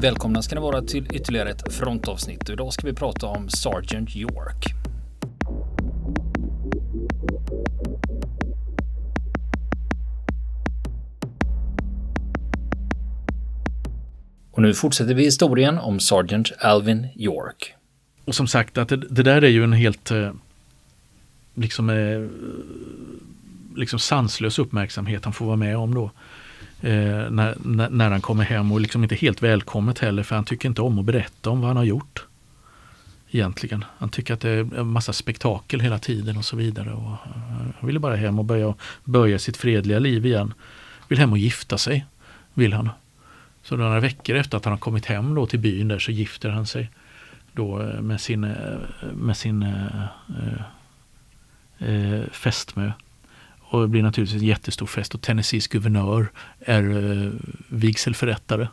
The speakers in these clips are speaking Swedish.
Välkomna ska ni vara till ytterligare ett frontavsnitt. och Idag ska vi prata om Sergeant York. Och nu fortsätter vi historien om Sergeant Alvin York. Och som sagt att det, det där är ju en helt eh, liksom, eh, liksom sanslös uppmärksamhet han får vara med om då. Eh, när, när, han kommer hem och liksom inte helt välkommet heller för han tycker inte om att berätta om vad han har gjort. Egentligen. Han tycker att det är en massa spektakel hela tiden och så vidare. Och eh, han vill bara hem och börja, börja sitt fredliga liv igen. Vill hem och gifta sig, vill han. Så några veckor efter att han har kommit hem då till byn där så gifter han sig då eh, med sin, eh, med sin eh, eh, fästmö. Och det blir naturligtvis en jättestor fest och Tennessees guvernör är eh, vigselförrättare.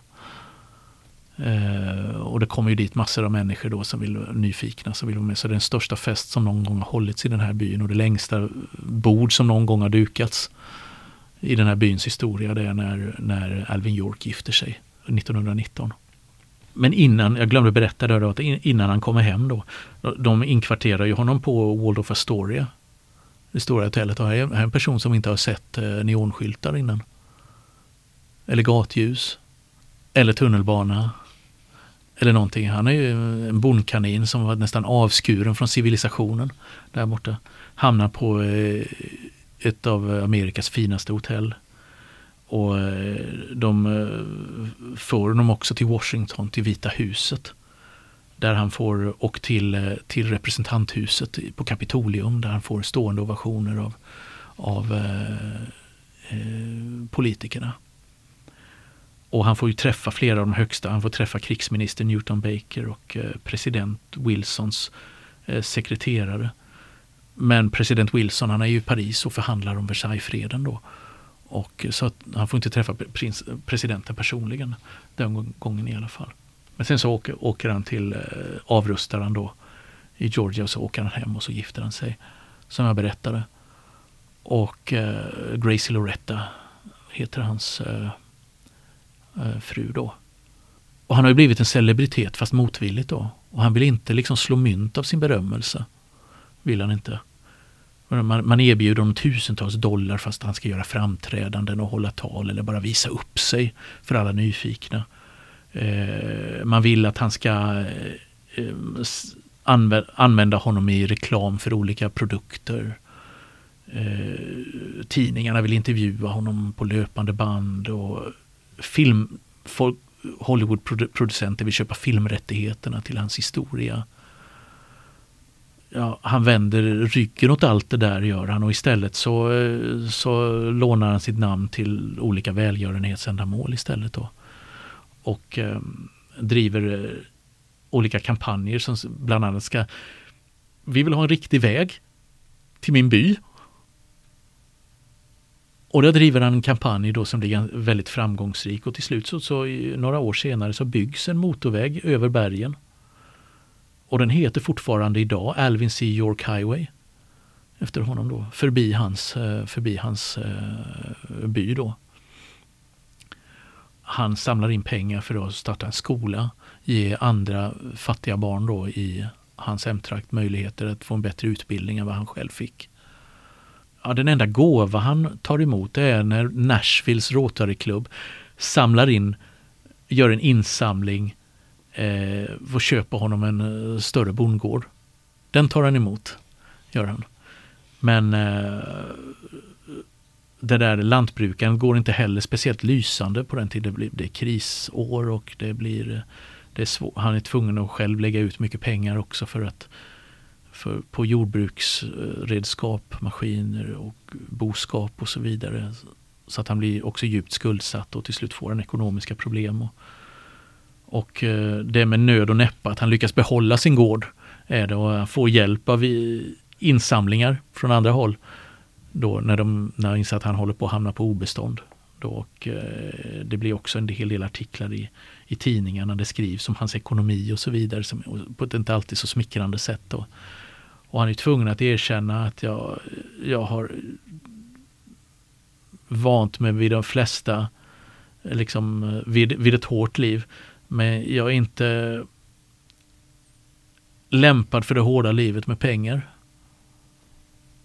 Eh, och det kommer ju dit massor av människor då som vill nyfikna som vill vara med. Så det är den största fest som någon gång har hållits i den här byn och det längsta bord som någon gång har dukats i den här byns historia. Det är när, när Alvin York gifter sig 1919. Men innan, jag glömde berätta det då, att innan han kommer hem då, de inkvarterar ju honom på Waldorf Astoria det stora hotellet. Och här är en person som inte har sett eh, neonskyltar innan. Eller gatljus. Eller tunnelbana. Eller någonting. Han är ju en bondkanin som var nästan avskuren från civilisationen där borta. Hamnar på eh, ett av Amerikas finaste hotell. Och eh, de för honom också till Washington, till Vita huset. Där han får, och till, eh, till representanthuset på Kapitolium där han får stående ovationer av, av eh, eh, politikerna. Och han får ju träffa flera av de högsta. Han får träffa krigsminister Newton Baker och eh, president Wilsons eh, sekreterare. Men president Wilson han är ju i Paris och förhandlar om Versaillesfreden då. Och, eh, så att han får inte träffa prins, presidenten personligen den gången i alla fall. Men sen så åker, åker han till, eh, avrustar han då i Georgia och så åker han hem och så gifter han sig. Som jag berättade. Och eh, Gracie Loretta heter hans eh, eh, fru då. Och han har ju blivit en celebritet fast motvilligt då. Och han vill inte liksom slå mynt av sin berömmelse. Vill han inte. Man, man erbjuder honom tusentals dollar fast han ska göra framträdanden och hålla tal eller bara visa upp sig för alla nyfikna. Eh, man vill att han ska eh, använda honom i reklam för olika produkter. Eh, tidningarna vill intervjua honom på löpande band och film, folk, Hollywoodproducenter vill köpa filmrättigheterna till hans historia. Ja, han vänder ryggen åt allt det där gör han och istället så, så lånar han sitt namn till olika välgörenhetsändamål istället. Då och eh, driver eh, olika kampanjer som bland annat ska Vi vill ha en riktig väg till min by. Och där driver han en kampanj då som blir väldigt framgångsrik och till slut så, så några år senare så byggs en motorväg över bergen. Och den heter fortfarande idag Alvin C. York Highway. Efter honom då, förbi hans, eh, förbi hans eh, by då han samlar in pengar för att starta en skola, ge andra fattiga barn då i hans hemtrakt möjligheter att få en bättre utbildning än vad han själv fick. Ja, den enda gåva han tar emot är när Nashvilles Rotaryklubb samlar in, gör en insamling eh, och köper honom en eh, större bondgård. Den tar han emot, gör han. Men eh, det där lantbrukaren går inte heller speciellt lysande på den tiden. Det blir, det är krisår och det blir det är svår, han är tvungen att själv lägga ut mycket pengar också för att för, på jordbruksredskap, maskiner och boskap och så vidare. Så att han blir också djupt skuldsatt och till slut får han ekonomiska problem. Och, och eh, det är med nöd och näppa att han lyckas behålla sin gård är det och han får hjälp av insamlingar från andra håll då när de när de inser att han håller på att hamna på obestånd. Då, och, eh, det blir också en hel del artiklar i, i tidningarna. Det skrivs om hans ekonomi och så vidare som, på ett inte alltid så smickrande sätt. Då. Och han är tvungen att erkänna att jag, jag har vant mig vid de flesta, liksom eh, vid, vid ett hårt liv. Men jag är inte lämpad för det hårda livet med pengar.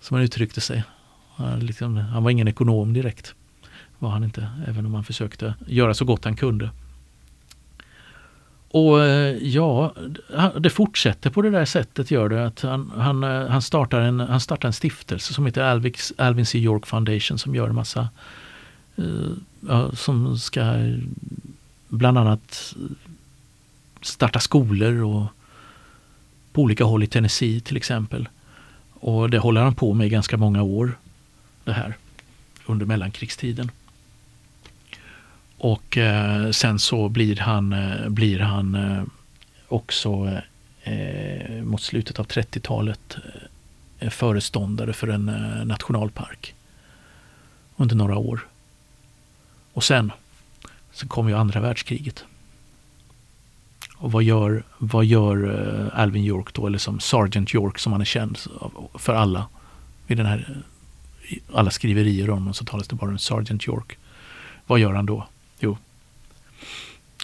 Som han uttryckte sig. Han, liksom, han var ingen ekonom direkt. Var han inte, även om han försökte göra så gott han kunde. Och eh, ja, det fortsätter på det där sättet gör det. Att han, han, eh, han, startar, en, han startar en stiftelse som heter Alvics, Alvin C. York Foundation som gör en massa uh, som ska bland annat starta skolor och på olika håll i Tennessee till exempel. Och det håller han på med i ganska många år. Det här under mellankrigstiden. Och eh, sen så blir han, eh, blir han eh, också eh, mot slutet av 30-talet eh, föreståndare för en eh, nationalpark. Under några år. Och sen, sen kom ju andra världskriget. Och vad gör, vad gör eh, Alvin York då, eller som Sergeant York som han är känd för alla. Vid den här, eh, alla skriverier om honom så talas det bara om Sergeant York. Vad gör han då? Jo,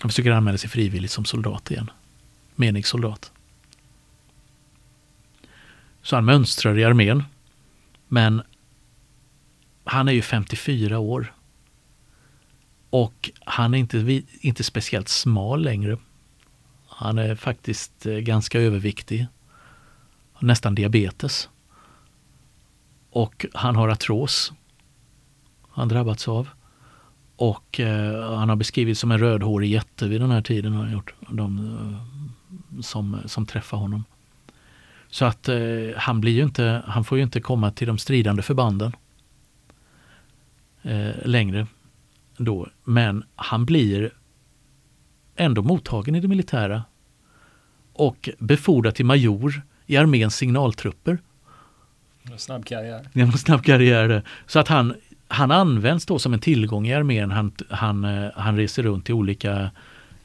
han försöker anmäla sig frivilligt som soldat igen. Meningssoldat. Så han mönstrar i armén. Men han är ju 54 år. Och han är inte, inte speciellt smal längre. Han är faktiskt eh, ganska överviktig. Nästan diabetes. Och han har artros. Han drabbats av. Och eh, han har beskrivits som en rödhårig jätte vid den här tiden. Har gjort, de eh, som, som träffar honom. Så att eh, han, blir ju inte, han får ju inte komma till de stridande förbanden eh, längre. Då. Men han blir ändå mottagen i det militära och befordrad till major i arméns signaltrupper. Snabb karriär. Genom snabb karriär. Så att han han används då som en tillgång i armén. Han, han, eh, han reser runt till olika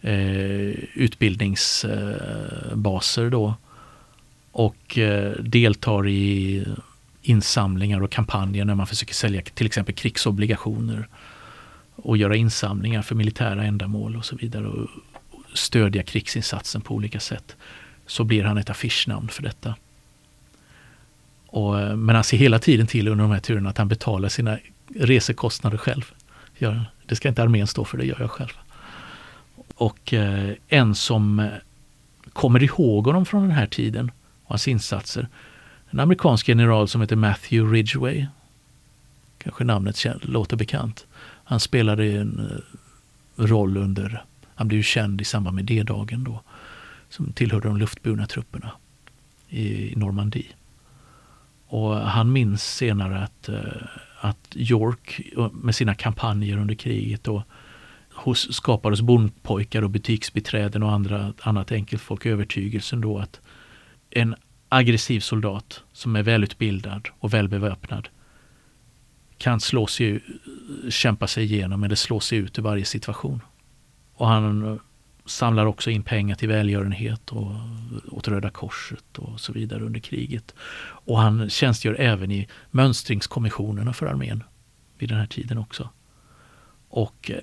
eh, utbildningsbaser då och eh, deltar i insamlingar och kampanjer när man försöker sälja till exempel krigsobligationer och göra insamlingar för militära ändamål och så vidare och stödja krigsinsatsen på olika sätt. Så blir han ett affischnamn för detta. Och, eh, men han ser hela tiden till under de här turerna att han betalar sina resekostnader själv. Det ska inte armén stå för, det gör jag själv. Och eh, en som eh, kommer ihåg honom från den här tiden och hans insatser. En amerikansk general som heter Matthew Ridgway. Kanske namnet låter bekant. Han spelade en eh, roll under, han blev ju känd i samband med D-dagen då. Som tillhörde de luftburna trupperna i Normandie. Och han minns senare att eh, att York eh, med sina kampanjer under kriget och hos, skapade hos bondpojkar och butiksbiträden och andra, annat enkelt folk övertygelsen då att en aggressiv soldat som är välutbildad och välbeväpnad kan slå sig, kämpa sig igenom eller slå sig ut i varje situation. Och han eh, samlar också in pengar till välgörenhet och åt Röda Korset och så vidare under kriget. Och han tjänstgör även i mönstringskommissionerna för armén vid den här tiden också. Och eh,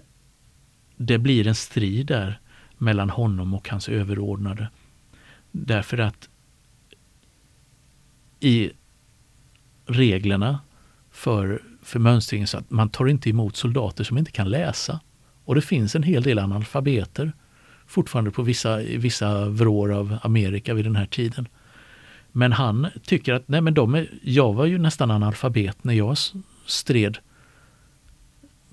det blir en strid där mellan honom och hans överordnade. Därför att i reglerna för, för mönstringen så att man tar inte emot soldater som inte kan läsa. Och det finns en hel del analfabeter fortfarande på vissa, vissa vrår av Amerika vid den här tiden. Men han tycker att nej men de är, jag var ju nästan analfabet när jag stred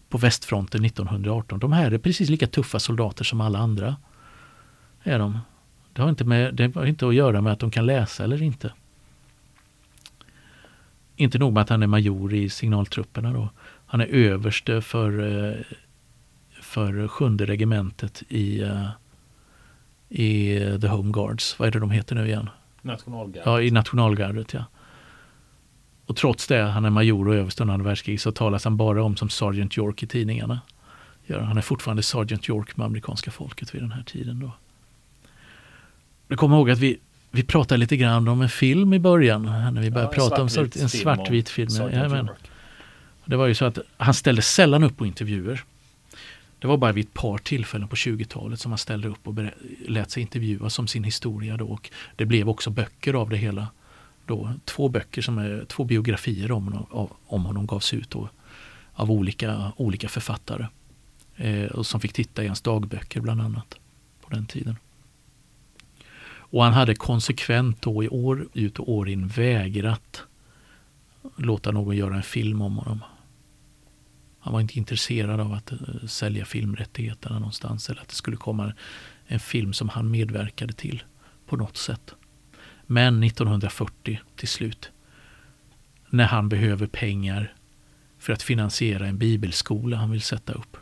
på västfronten 1918. De här är precis lika tuffa soldater som alla andra. Är de. Det har inte, med, det har inte att göra med att de kan läsa eller inte. Inte nog med att han är major i signaltrupperna då. Han är överste för, eh, för sjunde regementet i eh, i The Home Guards. Vad är det de heter nu igen? Nationalgardet. Ja, i nationalgardet ja. Och trots det, han är major och överste under andra världskriget, så talas han bara om som Sergeant York i tidningarna. Han är fortfarande Sergeant York med amerikanska folket vid den här tiden. Då. Jag kommer ihåg att vi, vi pratade lite grann om en film i början, när vi började ja, prata om en svartvit film. Ja, men, det var ju så att han ställde sällan upp på intervjuer. Det var bara vid ett par tillfällen på 20-talet som han ställde upp och lät sig intervjuas om sin historia. Då. Och det blev också böcker av det hela. Då. Två böcker, som är, två biografier om honom, om honom gavs ut då, av olika, olika författare. Eh, och som fick titta i hans dagböcker bland annat på den tiden. Och han hade konsekvent då i år ut och år in vägrat låta någon göra en film om honom. Han var inte intresserad av att eh, sälja filmrättigheterna någonstans eller att det skulle komma en film som han medverkade till på något sätt. Men 1940 till slut, när han behöver pengar för att finansiera en bibelskola han vill sätta upp.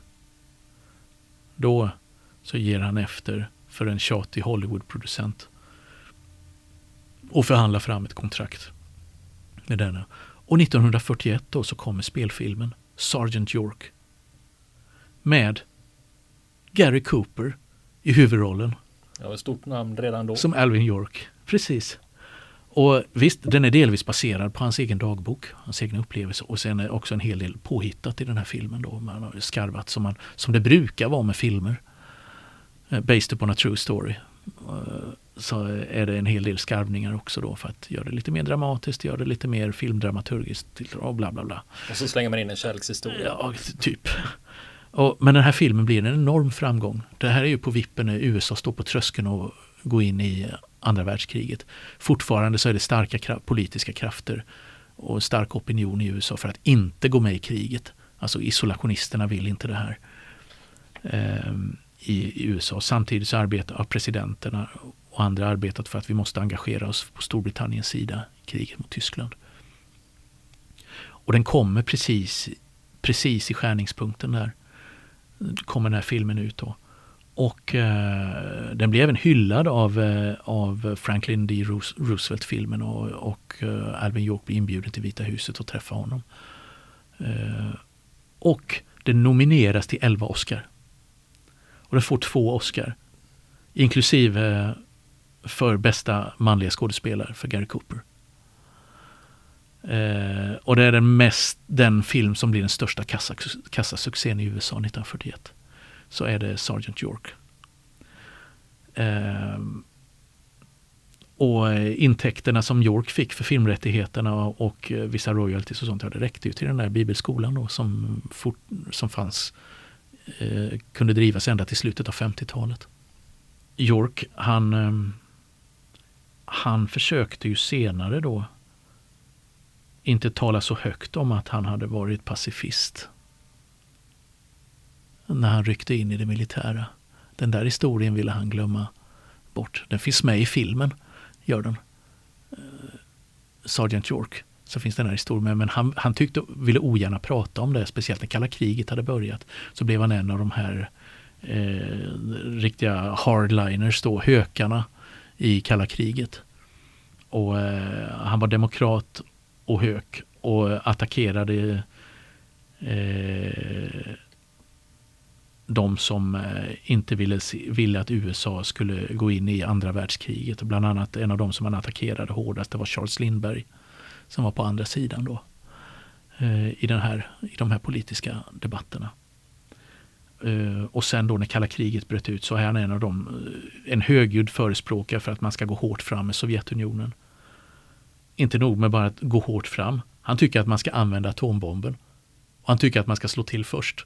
Då så ger han efter för en tjatig Hollywoodproducent och förhandlar fram ett kontrakt med denna. Och 1941 då så kommer spelfilmen Sergeant York med Gary Cooper i huvudrollen. Ja, ett stort namn redan då. Som Alvin York, precis. Och visst, den är delvis baserad på hans egen dagbok, hans egna upplevelse och sen är också en hel del påhittat i den här filmen. Då. Man har skarvat som, man, som det brukar vara med filmer. Eh, based upon a true story. Så är det en hel del skarvningar också då för att göra det lite mer dramatiskt, göra det lite mer filmdramaturgiskt och bla bla bla. Och så slänger man in en kärlekshistoria. Ja, typ. Och, men den här filmen blir en enorm framgång. Det här är ju på vippen när USA står på tröskeln och går in i andra världskriget. Fortfarande så är det starka kra politiska krafter och stark opinion i USA för att inte gå med i kriget. Alltså isolationisterna vill inte det här. Ehm, i, i, USA. Samtidigt så arbetar presidenterna och andra arbetat för att vi måste engagera oss på Storbritanniens sida i kriget mot Tyskland. Och den kommer precis, precis i skärningspunkten där. kommer den här filmen ut då. Och eh, den blev även hyllad av, eh, av Franklin D. Roosevelt-filmen och, och eh, Alvin York blev inbjuden till Vita huset och träffa honom. Eh, och den nomineras till 11 Oscar. Och den får två Oscar. Inklusive för bästa manliga skådespelare för Gary Cooper. Eh, och det är den, mest, den film som blir den största kassa, kassasuccén i USA 1941. Så är det Sergeant York. Eh, och intäkterna som York fick för filmrättigheterna och vissa royalties och sånt, det räckte ju till den där bibelskolan då som, fort, som fanns, eh, kunde drivas ända till slutet av 50-talet. York, han eh, han försökte ju senare då inte tala så högt om att han hade varit pacifist. När han ryckte in i det militära. Den där historien ville han glömma bort. Den finns med i filmen, gör den. Eh, Sergeant York. Så finns den här historien med. Men han, han tyckte, ville ogärna prata om det. Speciellt när kalla kriget hade börjat. Så blev han en av de här eh, riktiga hardliners då, hökarna i kalla kriget. Och eh, Han var demokrat och hök och attackerade eh, de som eh, inte ville, ville att USA skulle gå in i andra världskriget. Bland annat en av de som han attackerade hårdast det var Charles Lindbergh som var på andra sidan då eh, i, den här, i de här politiska debatterna. Uh, och sen då när kalla kriget bröt ut så är han en av dem, uh, en högljudd förespråkare för att man ska gå hårt fram med Sovjetunionen. Inte nog med bara att gå hårt fram. Han tycker att man ska använda atombomben. Och han tycker att man ska slå till först.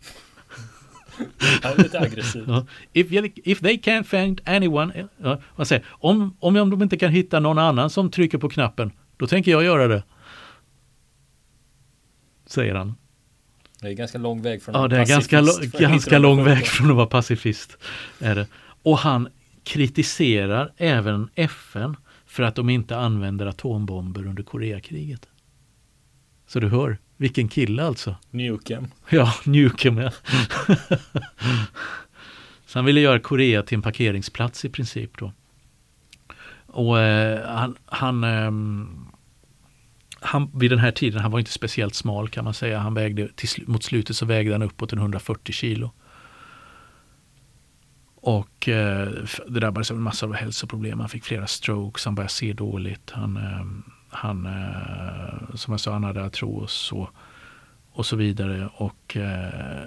Är lite aggressiv. if, if they can't find anyone, uh, säger, om, om de inte kan hitta någon annan som trycker på knappen, då tänker jag göra det. Säger han. Det är ganska lång väg från Ja, det är ganska, ganska lång väg från att vara pacifist. Är det. Och han kritiserar även FN för att de inte använder atombomber under Koreakriget. Så du hör, vilken kille alltså. Newcam. Ja, Newcam ja. Så han ville göra Korea till en parkeringsplats i princip då. Och eh, han, han eh, han, vid den här tiden, han var inte speciellt smal kan man säga. Han vägde, till, mot slutet så vägde han uppåt 140 kilo. Och eh, det drabbades av en massa av hälsoproblem. Han fick flera strokes, han började se dåligt. Han, eh, han eh, som jag sa, han hade artros och, och så vidare. Och eh,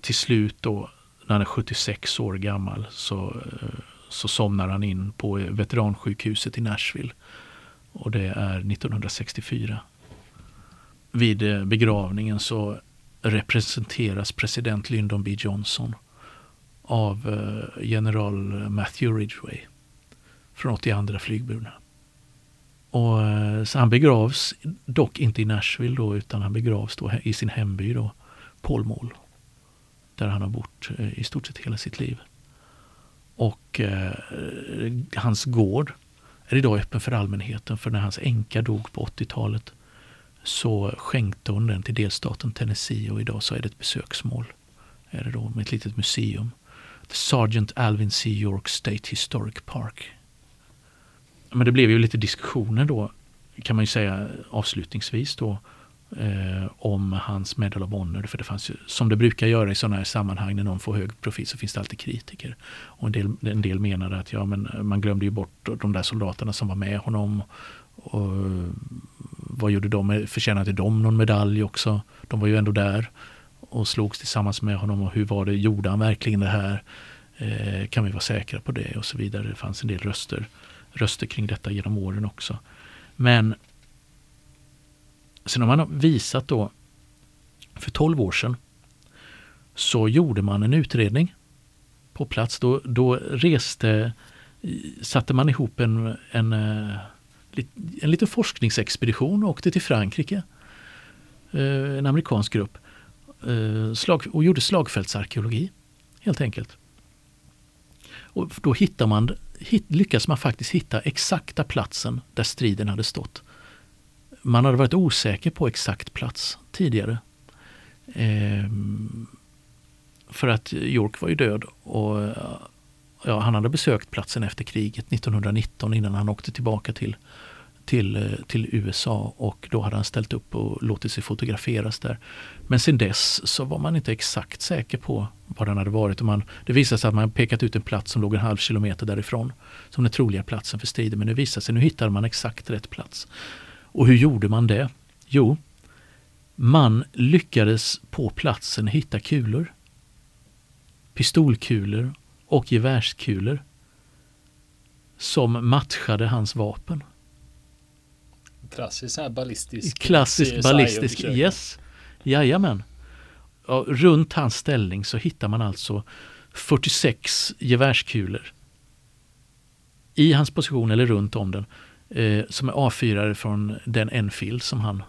till slut då när han är 76 år gammal så, eh, så somnar han in på veteransjukhuset i Nashville. Och det är 1964. Vid eh, begravningen så representeras president Lyndon B Johnson av eh, general Matthew Ridgway från 82 flygburna. Och, eh, så han begravs dock inte i Nashville då, utan han begravs då i sin hemby då, Polmål. Mall. Där han har bott i stort sett hela sitt liv. Och eh, hans gård är idag öppen för allmänheten. För när hans änka dog på 80-talet så skänkte hon den till delstaten Tennessee och idag så är det ett besöksmål. Är det då med ett litet museum. The Sergeant Alvin C. York State Historic Park. Men det blev ju lite diskussioner då kan man ju säga avslutningsvis då eh, om hans Medal of Honor. För det fanns ju, som det brukar göra i sådana här sammanhang när någon får hög profil så finns det alltid kritiker. Och en del, en del menade att ja, men man glömde ju bort de där soldaterna som var med honom. Och eh, vad gjorde de? Förtjänade de någon medalj också? De var ju ändå där och slogs tillsammans med honom. Och hur var det? Gjorde han verkligen det här? Eh, kan vi vara säkra på det? Och så vidare. Det fanns en del röster, röster kring detta genom åren också. Men Sen har man visat då, för 12 år sedan, så gjorde man en utredning på plats. Då, då reste, satte man ihop en, en, eh, en liten forskningsexpedition och åkte till Frankrike. Eh, en amerikansk grupp. Eh, slag, och gjorde slagfältsarkeologi, helt enkelt. Och då hittar man, lyckas man faktiskt hitta exakta platsen där striden hade stått man hade varit osäker på exakt plats tidigare. Eh, för att York var ju död och ja, han hade besökt platsen efter kriget 1919 innan han åkte tillbaka till, till, till USA och då hade han ställt upp och låtit sig fotograferas där. Men sen dess så var man inte exakt säker på var den hade varit. Och man, det visade sig att man pekat ut en plats som låg en halv kilometer därifrån som den troliga platsen för striden. Men det visade sig, nu hittade man exakt rätt plats. Och hur gjorde man det? Jo, man lyckades på platsen hitta kulor. Pistolkulor och gevärskulor som matchade hans vapen. Klassisk ballistisk. Klassisk ballistisk, yes. Jajamän. Runt hans ställning så hittar man alltså 46 gevärskulor. I hans position eller runt om den eh, som är avfyrade från den Enfield som han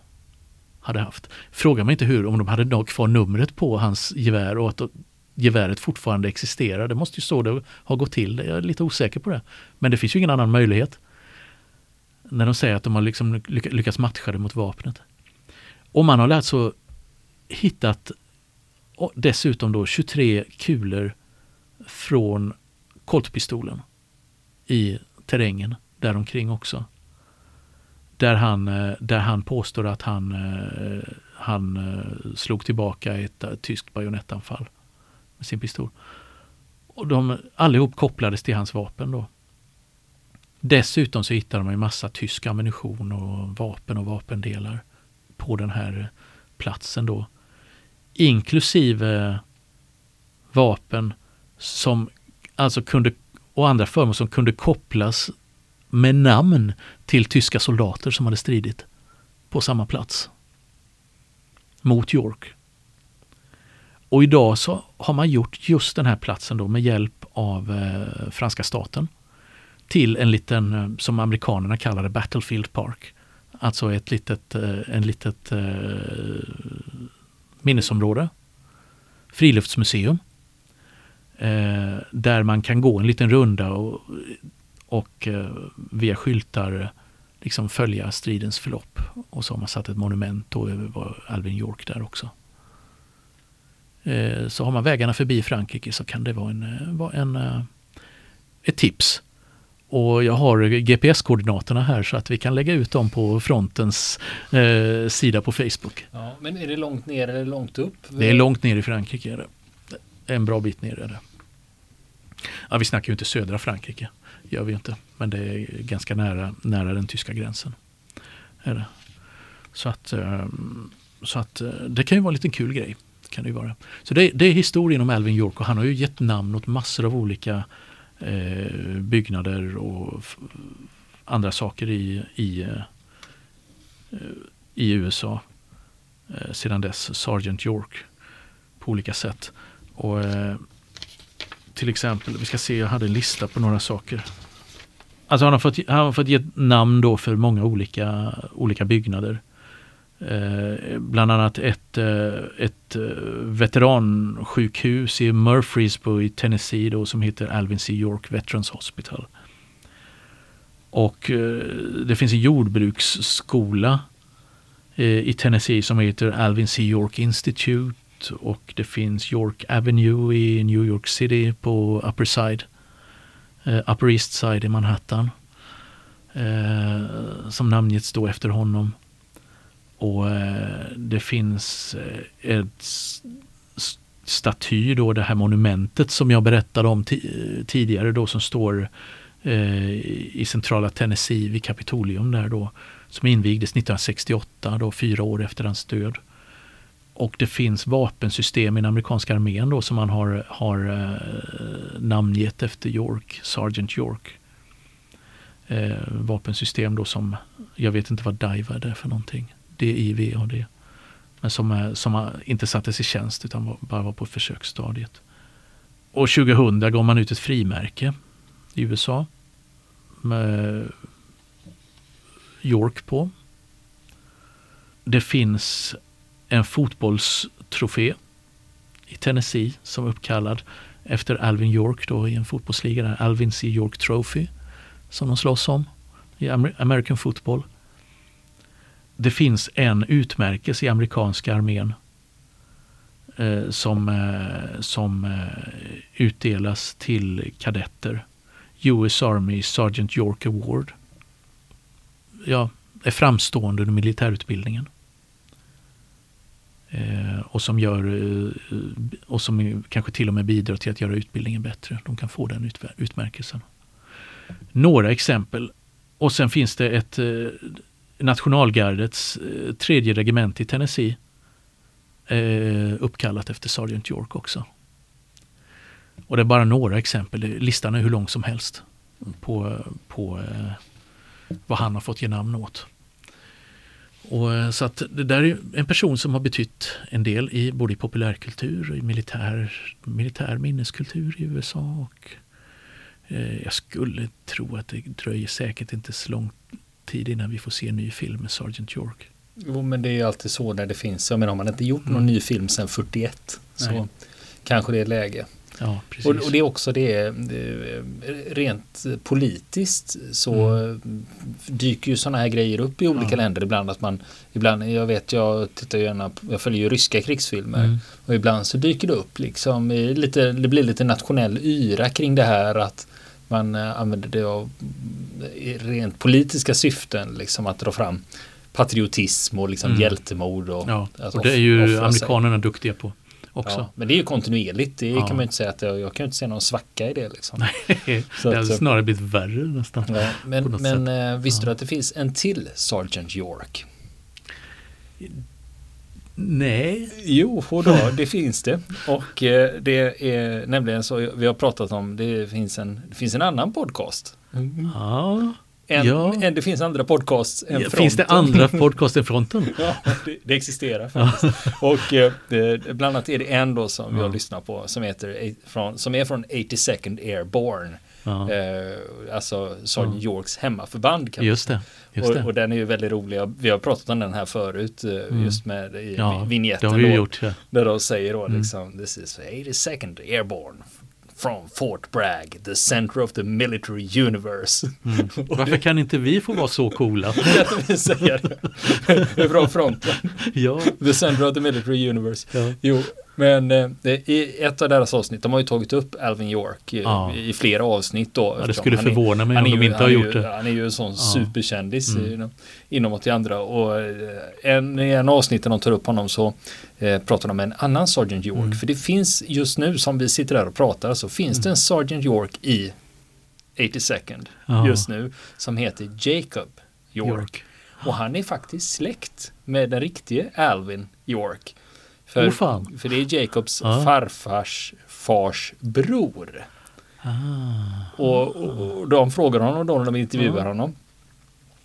hade haft. Fråga mig inte hur, om de hade kvar numret på hans gevär och att geväret fortfarande existerar. Det måste ju så det har gått till. Jag är lite osäker på det. Men det finns ju ingen annan möjlighet. När de säger att de har liksom lyckats matcha det mot vapnet. Och man har alltså hittat dessutom då 23 kulor från koltpistolen i terrängen däromkring också. Där han, eh, där han påstår att han, eh, han eh, slog tillbaka ett tyskt bajonettanfall med sin pistol. Och de allihop kopplades till hans vapen då. Dessutom så hittade man en massa tysk ammunition och vapen och vapendelar på den här platsen då. Inklusive vapen som alltså kunde och andra föremål som kunde kopplas med namn till tyska soldater som hade stridit på samma plats mot York. Och idag så har man gjort just den här platsen då med hjälp av eh, franska staten till en liten, eh, som amerikanerna kallar det, Battlefield Park. Alltså ett litet, eh, en litet eh, minnesområde. Friluftsmuseum. Eh, där man kan gå en liten runda och och eh, via skyltar liksom följa stridens förlopp. Och så har man satt ett monument då över Alvin York där också. Eh, så har man vägarna förbi Frankrike så kan det vara, en, eh, vara en, ett tips. Och jag har GPS-koordinaterna här så att vi kan lägga ut dem på frontens eh, sida på Facebook. Ja, men är det långt ner eller långt upp? Det är långt ner i Frankrike. Är det. En bra bit ner är det. Ja, vi snackar ju inte södra Frankrike gör vi inte. Men det är ganska nära, nära den tyska gränsen. Är det. Så, att, ehm, så att eh, det kan ju vara en liten kul grej. kan det vara. Så det, det, är historien om Alvin York och han har ju gett namn åt massor av olika eh, byggnader och andra saker i, i, eh, i USA eh, sedan dess. Sergeant York på olika sätt. Och eh, Till exempel, vi ska se, jag hade en lista på några saker. Alltså han har fått, han har fått ge namn då för många olika, olika byggnader. Eh, bland annat ett, eh, ett eh, veteransjukhus i Murfreesboro i Tennessee då, som heter Alvin C. York Veterans Hospital. Och eh, det finns en jordbruksskola eh, i Tennessee som heter Alvin C. York Institute och det finns York Avenue i New York City på Upper Side eh, Upper East Side i Manhattan. Eh, som namngetts då efter honom. Och eh, det finns eh, ett staty då, det här monumentet som jag berättade om tidigare då som står eh, i centrala Tennessee vid Kapitolium där då. Som invigdes 1968, då fyra år efter hans död. Och det finns vapensystem i den amerikanska armén då som man har, har eh, namngett efter York, Sergeant York. Eh, vapensystem då som, jag vet inte vad DIVAD är för någonting. DIVAD. Men som, som inte sattes i tjänst utan bara var på försöksstadiet. Och 2000 gav man ut ett frimärke i USA. Med York på. Det finns en fotbollstrofé i Tennessee som är uppkallad efter Alvin York då i en fotbollsliga, där Alvin C. York Trophy som de slåss om i American football. Det finns en utmärkelse i amerikanska armén eh, som, eh, som eh, utdelas till kadetter. US Army Sergeant York Award. Ja, är framstående under militärutbildningen. Eh, och som gör eh, eh, och som kanske till och med bidrar till att göra utbildningen bättre. De kan få den utmärkelsen. Några exempel. Och sen finns det ett nationalgardets tredje regemente i Tennessee uppkallat efter Sergeant York också. Och det är bara några exempel. Listan är hur lång som helst på, på vad han har fått ge namn åt. Och, eh, så att det där är en person som har betytt en del i både i populärkultur och i militär, militär minneskultur i USA. Och, eh, jag skulle tro att det dröjer säkert inte så lång tid innan vi får se en ny film med Sergeant York. Jo men det är ju alltid så när det finns, jag menar har man inte gjort någon mm. ny film sedan 41 så Nej. kanske det är läge. Ja, och, och, det är också det, rent politiskt så mm. dyker ju sådana här grejer upp i olika ja. länder ibland att man ibland, jag vet jag tittar gärna, jag följer ju ryska krigsfilmer mm. och ibland så dyker det upp liksom lite, det blir lite nationell yra kring det här att man eh, använder det av rent politiska syften liksom att dra fram patriotism och liksom mm. hjältemod. Och, ja, och det är ju amerikanerna duktiga på också. Ja, men det är ju kontinuerligt. Det ja. kan man ju inte säga att jag, jag kan inte se någon svacka i det. Liksom. Nej, det har snarare blivit värre nästan. Ja, men men äh, visste du att det finns en till Sergeant York? Nej. Jo, då, det finns det. Och eh, det är nämligen så vi har pratat om, det finns en, det finns en annan podcast. Mm. Ja. En, ja. en, det finns andra podcasts än ja, Fronten. Finns det andra podcasts än Fronten? ja, det, det existerar faktiskt. och eh, bland annat är det en då som ja. jag lyssnar på som, heter, från, som är från 82nd Airborne. Ja. Eh, alltså Sergeant ja. Yorks hemmaförband. Kan just det. Just och, och, den är ju väldigt rolig. Vi har pratat om den här förut eh, mm. just med i ja, vignetten. Det har vi gjort, ja. Där de säger då mm. liksom This is 82nd Airborne From Fort Bragg, the center of the military universe. Mm. Varför kan inte vi få vara så coola? vi säger det. Från fronten. ja. The center of the military universe. Ja. Jo, men eh, i ett av deras avsnitt, de har ju tagit upp Alvin York i, ja. i flera avsnitt då. Ja, det skulle förvåna mig om de inte har gjort ju, det. Han är ju en sån ja. superkändis mm. inom, inom åt det andra. Och eh, en, i en avsnitt där de tar upp honom så eh, pratar de med en annan Sergeant York. Mm. För det finns just nu som vi sitter där och pratar så finns mm. det en Sergeant York i 82nd ja. just nu som heter Jacob York. York. Och han är faktiskt släkt med den riktige Alvin York. För, Åh, fan. för det är Jacobs Ja. farfars fars bror. Ah. Och, och, de frågar honom då när de intervjuar Ja. honom.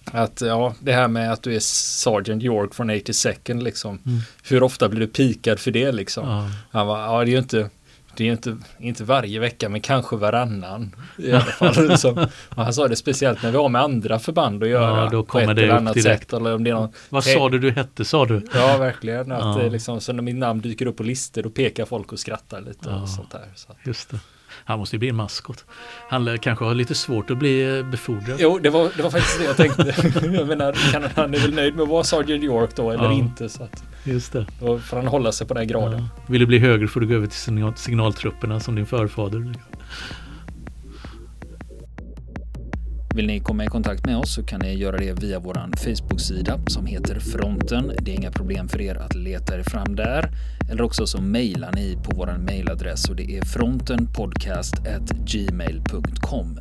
Att ja, det här med att du är Sergeant York från 82nd liksom. Mm. Hur ofta blir du pikad för det liksom? Han var, ja det är ju inte det är ju inte, inte varje vecka men kanske varannan. I alla fall. liksom. Och han sa det speciellt när vi har med andra förband att göra. Ja, då på kommer ett det eller annat direkt. sätt. Eller om det är någon, Vad sa du du hette sa du? Ja, verkligen. Att Ja. är liksom, så när mitt namn dyker upp på listor då pekar folk och skrattar lite Ja. och sånt där. Så. Just det. Han måste ju bli en maskot. Han lär kanske ha lite svårt att bli eh, befordrad. Jo, det var, det var faktiskt det jag tänkte. jag menar, kan, han är väl nöjd med att vara Sergeant York då eller Ja. inte. Så att, Just det. då får han hålla sig på den här graden. Ja. Vill du bli högre får du gå över till signal signaltrupperna som din förfader. Vill ni komma i kontakt med oss så kan ni göra det via vår Facebook-sida som heter Fronten. Det är inga problem för er att leta er fram där. Eller också så mejlar ni på vår mejladress och det är frontenpodcast@gmail.com.